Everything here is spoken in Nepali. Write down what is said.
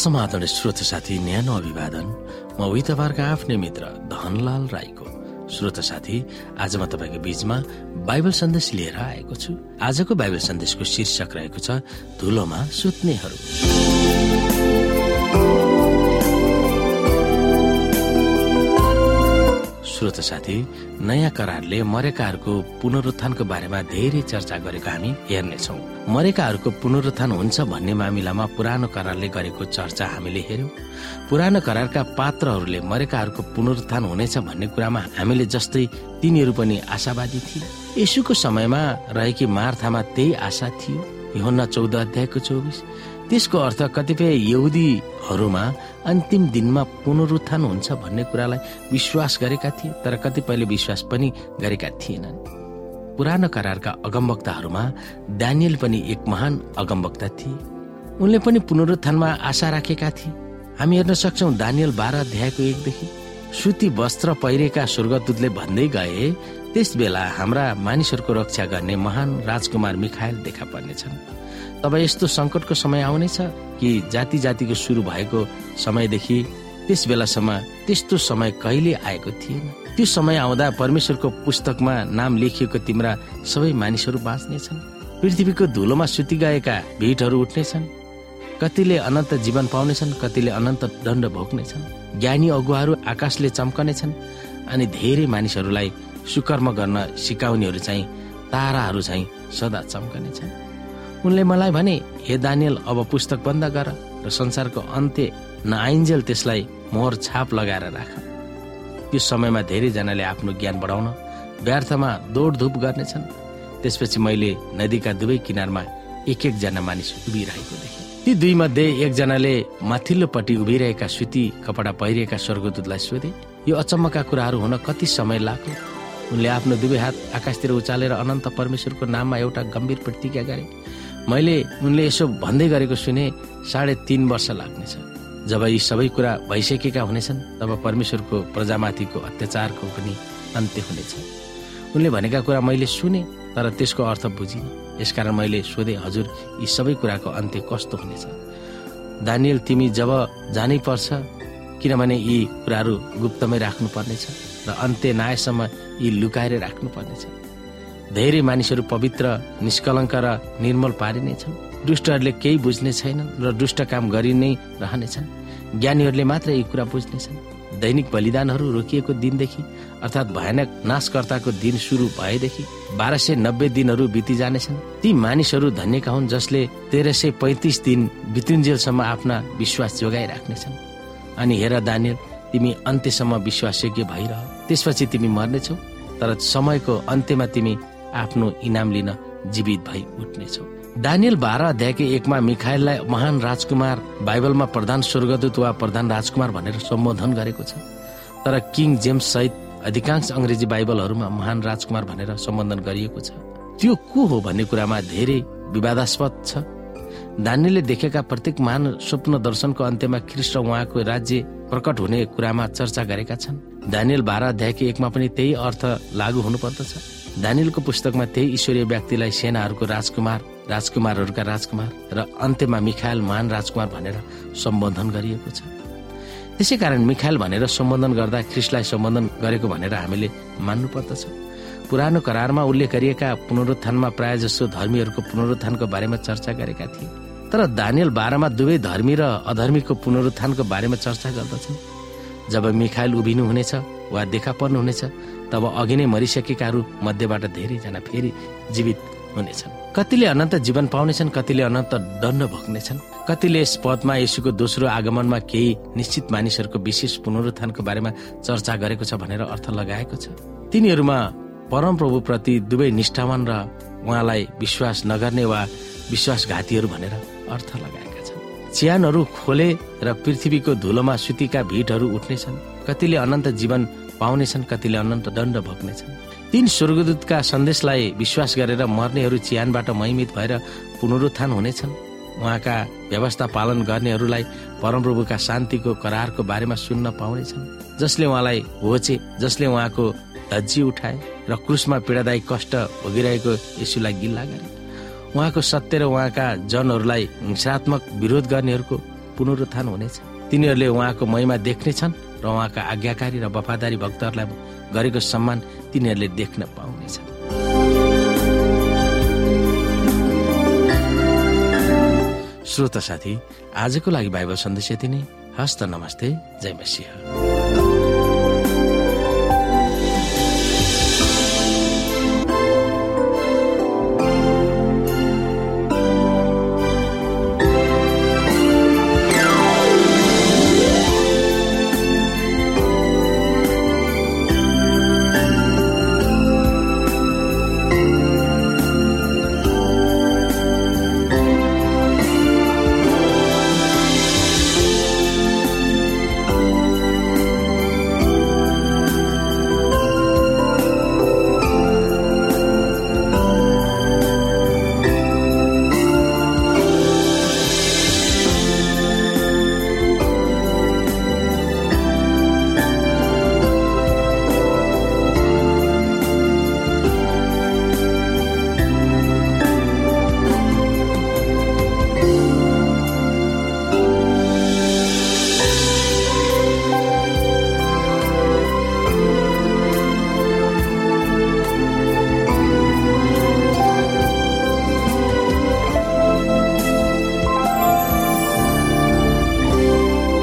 समाधान श्रोत साथी न्यानो अभिवादन। म उही तपाईँहरूको आफ्नै मित्र धनलाल राईको। श्रोत साथी आज म तपाईँको बीचमा बाइबल सन्देश लिएर आएको छु। आजको बाइबल सन्देशको शीर्षक रहेको छ धुलोमा सुत्नेहरू। श्रोत साथी नयाँ करारले मरेकाहरूको पुनरुत्थानको बारेमा धेरै चर्चा गरेको हामी हेर्नेछौ। मरेकाहरूको पुनरुत्थान हुन्छ भन्ने मामिलामा पुरानो करारले गरेको चर्चा हामीले हेर्यौं पुरानो करारका पात्रहरूले मरेकाहरूको पुनरुत्थान हुनेछ भन्ने कुरामा हामीले जस्तै तिनीहरू पनि आशावादी थिए। यसुको समयमा रहेकी मार्थामा त्यही आशा थियो। योहन्ना चौध अध्यायको चौबिस। त्यसको अर्थ कतिपय यहुदीहरूमा अन्तिम दिनमा पुनरुत्थान हुन्छ भन्ने कुरालाई विश्वास गरेका थिए तर कतिपयले विश्वास पनि गरेका थिएनन्। पुरानो करारका अगमवक्ताहरूमा दानियल पनि एक महान अगमवक्ता थिए। उनले पनि पुनरुत्थानमा आशा राखेका थिए। हामी हेर्न सक्छौ दानियल बाह्र अध्यायको एकदेखि सुती वस्त्र पहिरेका स्वर्गदूतले भन्दै गए त्यस बेला हाम्रा मानिसहरूको रक्षा गर्ने महान राजकुमार मिखायल देखा पर्नेछन्। तब यस्तो सङ्कटको समय आउनेछ कि जाति जातिको सुरु भएको समयदेखि त्यस बेलासम्म त्यस्तो समय कहिले आएको थिएन? त्यो समय आउँदा परमेश्वरको पुस्तकमा नाम लेखिएको तिम्रा सबै मानिसहरू बाँच्नेछन् पृथ्वीको धुलोमा सुति गएका भिटहरू उठ्नेछन् कतिले अनन्त जीवन पाउनेछन् कतिले अनन्त दण्ड भोग्नेछन् ज्ञानी अगुवाहरू आकाशले चम्कनेछन् अनि धेरै मानिसहरूलाई सुकर्म गर्न सिकाउनेहरू चाहिँ ताराहरू चाहिँ सदा चम्कनेछन् उनले मलाई भने हे दानियल अब पुस्तक बन्द गर र संसारको अन्त्य नआइन्जेल त्यसलाई मोहर छाप लगाएर राख। त्यो समयमा धेरैजनाले आफ्नो ज्ञान बढाउन व्यर्थमा दौडधुप गर्नेछन्। त्यसपछि मैले नदीका दुवै किनारमा एक एकजना मानिस उभिरहेको देखेँ। ती दुई मध्ये एकजनाले माथिल्लोपट्टि उभिरहेका सुती कपडा पहिरिएका स्वर्गदूतलाई सोधे यो अचम्मका कुराहरू हुन कति समय लाग्यो? उनले आफ्नो दुवै हात आकाशतिर उचालेर अनन्त परमेश्वरको नाममा एउटा गम्भीर प्रतिज्ञा गरे। मैले उनले यसो भन्दै गरेको सुने साढे तिन वर्ष लाग्नेछ। जब यी सबै कुरा भइसकेका हुनेछन् तब परमेश्वरको प्रजामाथिको अत्याचारको पनि अन्त्य हुनेछ। उनले भनेका कुरा मैले सुने तर त्यसको अर्थ बुझिन। यसकारण मैले सोधे हजुर यी सबै कुराको अन्त्य कस्तो हुनेछ? दानियल तिमी जब जानै पर्छ किनभने यी कुराहरू गुप्तमै राख्नु पर्नेछ र अन्त्य नआएसम्म यी लुकाएर राख्नु पर्नेछ धेरै मानिसहरू पवित्र निष्कलङ्क र निर्मल पारिनेछन् दुष्टहरूले केही बुझ्ने छैनन् र दुष्ट काम गरि नै रहनेछन्। ज्ञानीहरूले मात्र यी कुरा बुझ्नेछन् दैनिक बलिदानहरू रोकिएको दिनदेखि अर्थात् भयानक नाशकर्ताको दिन सुरु भएदेखि बाह्र सय नब्बे दिनहरू बिति जानेछन् ती मानिसहरू धन्यका हुन् जसले तेह्र सय पैतिस दिन बितुन्जेलसम्म आफ्ना विश्वास जोगाइराख्नेछन्। अनि हेर दानियल तिमी अन्त्यसम्म विश्वासयोग्य भइरह। त्यसपछि तिमी मर्नेछौ तर समयको अन्त्यमा तिमी आफ्नो इनाम लिन जीवित भई उठ्नेछौ। दानियल बाह्र अध्यायको एकमा मिखाइललाई महान राजकुमार बाइबलमा प्रधान स्वर्गदूत वा प्रधान राजकुमार भनेर सम्बोधन गरेको छ। तर किङ जेम्स सहित अधिकांश अङ्ग्रेजी बाइबलहरूमा महान राजकुमार भनेर सम्बोधन गरिएको छ। त्यो को हो भन्ने कुरामा धेरै विवादास्पद छ। दानियलले देखेका प्रत्येक महान स्वप्न दर्शनको अन्त्यमा ख्रिस्ट उहाँको राज्य प्रकट हुने कुरामा चर्चा गरेका छन्। दानियल बाह्र अध्यायको एकमा पनि त्यही अर्थ लागू हुनुपर्दछ। दानिलको पुस्तकमा त्यही ईश्वरीय व्यक्तिलाई सेनाहरूको राजकुमार राजकुमारहरूका राजकुमार र अन्त्यमा मिखायल महान राजकुमार भनेर सम्बोधन गरिएको छ। त्यसै कारण मिखायल भनेर सम्बोधन गर्दा ख्रिस्टलाई सम्बोधन गरेको भनेर हामीले मान्नु पर्दछ पुरानो करारमा उल्लेख गरिएका पुनरुत्थानमा प्राय जसो धर्मीहरूको पुनरुत्थानको बारेमा चर्चा गरेका थिए। तर दानियल बाह्रमा दुवै धर्मी र अधर्मीको पुनरुत्थानको बारेमा चर्चा गर्दछन्। जब मिखायल उभिनु हुनेछ वा देखा पर्नुहुनेछ तब अघि नै मरिसकेकाहरू मध्येबाट धेरैजना फेरि जीवित हुनेछन्। कतिले अनन्त जीवन पाउनेछन् कतिले अनन्त दण्ड भोग्नेछन्। कतिले यस पदमा यसुको दोस्रो आगमनमा केही निश्चित मानिसहरूको विशेष पुनरुत्थानको बारेमा चर्चा गरेको छ भनेर अर्थ लगाएको छ। तिनीहरूमा परमप्रभु प्रति दुवै निष्ठावान र उहाँलाई विश्वास नगर्ने वा विश्वासघातीहरू भनेर अर्थ लगाएका छन्। चियानहरू खोले र पृथ्वीको धुलोमा सुतीका भिटहरू उठ्नेछन्। कतिले अनन्त जीवन पाउनेछन् कतिले अनन्त दण्ड भोग्नेछन्। तीन स्वर्गदूतका सन्देशलाई विश्वास गरेर मर्नेहरू चिहानबाट महिमित भएर पुनरुत्थान हुनेछन्। उहाँका व्यवस्था पालन गर्नेहरूलाई परमप्रभुका शान्तिको करारको बारेमा सुन्न पाउनेछन्। जसले उहाँलाई होचे जसले उहाँको धज्जी उठाए र क्रुसमा पीडादायी कष्ट भोगिरहेको यसुलाई गिल्ला गरे। उहाँको सत्य र उहाँका जनहरूलाई हिंसात्मक विरोध गर्नेहरूको पुनरुत्थान हुनेछ। तिनीहरूले उहाँको महिमा देख्नेछन् र उहाँका आज्ञाकारी र वफादारी भक्तहरूलाई गरेको सम्मान तिनीहरूले देख्न पाउनेछन् श्रोता साथी आजको लागि बाइबल सन्देश यति नै। हस्त नमस्ते। जय मसिंह।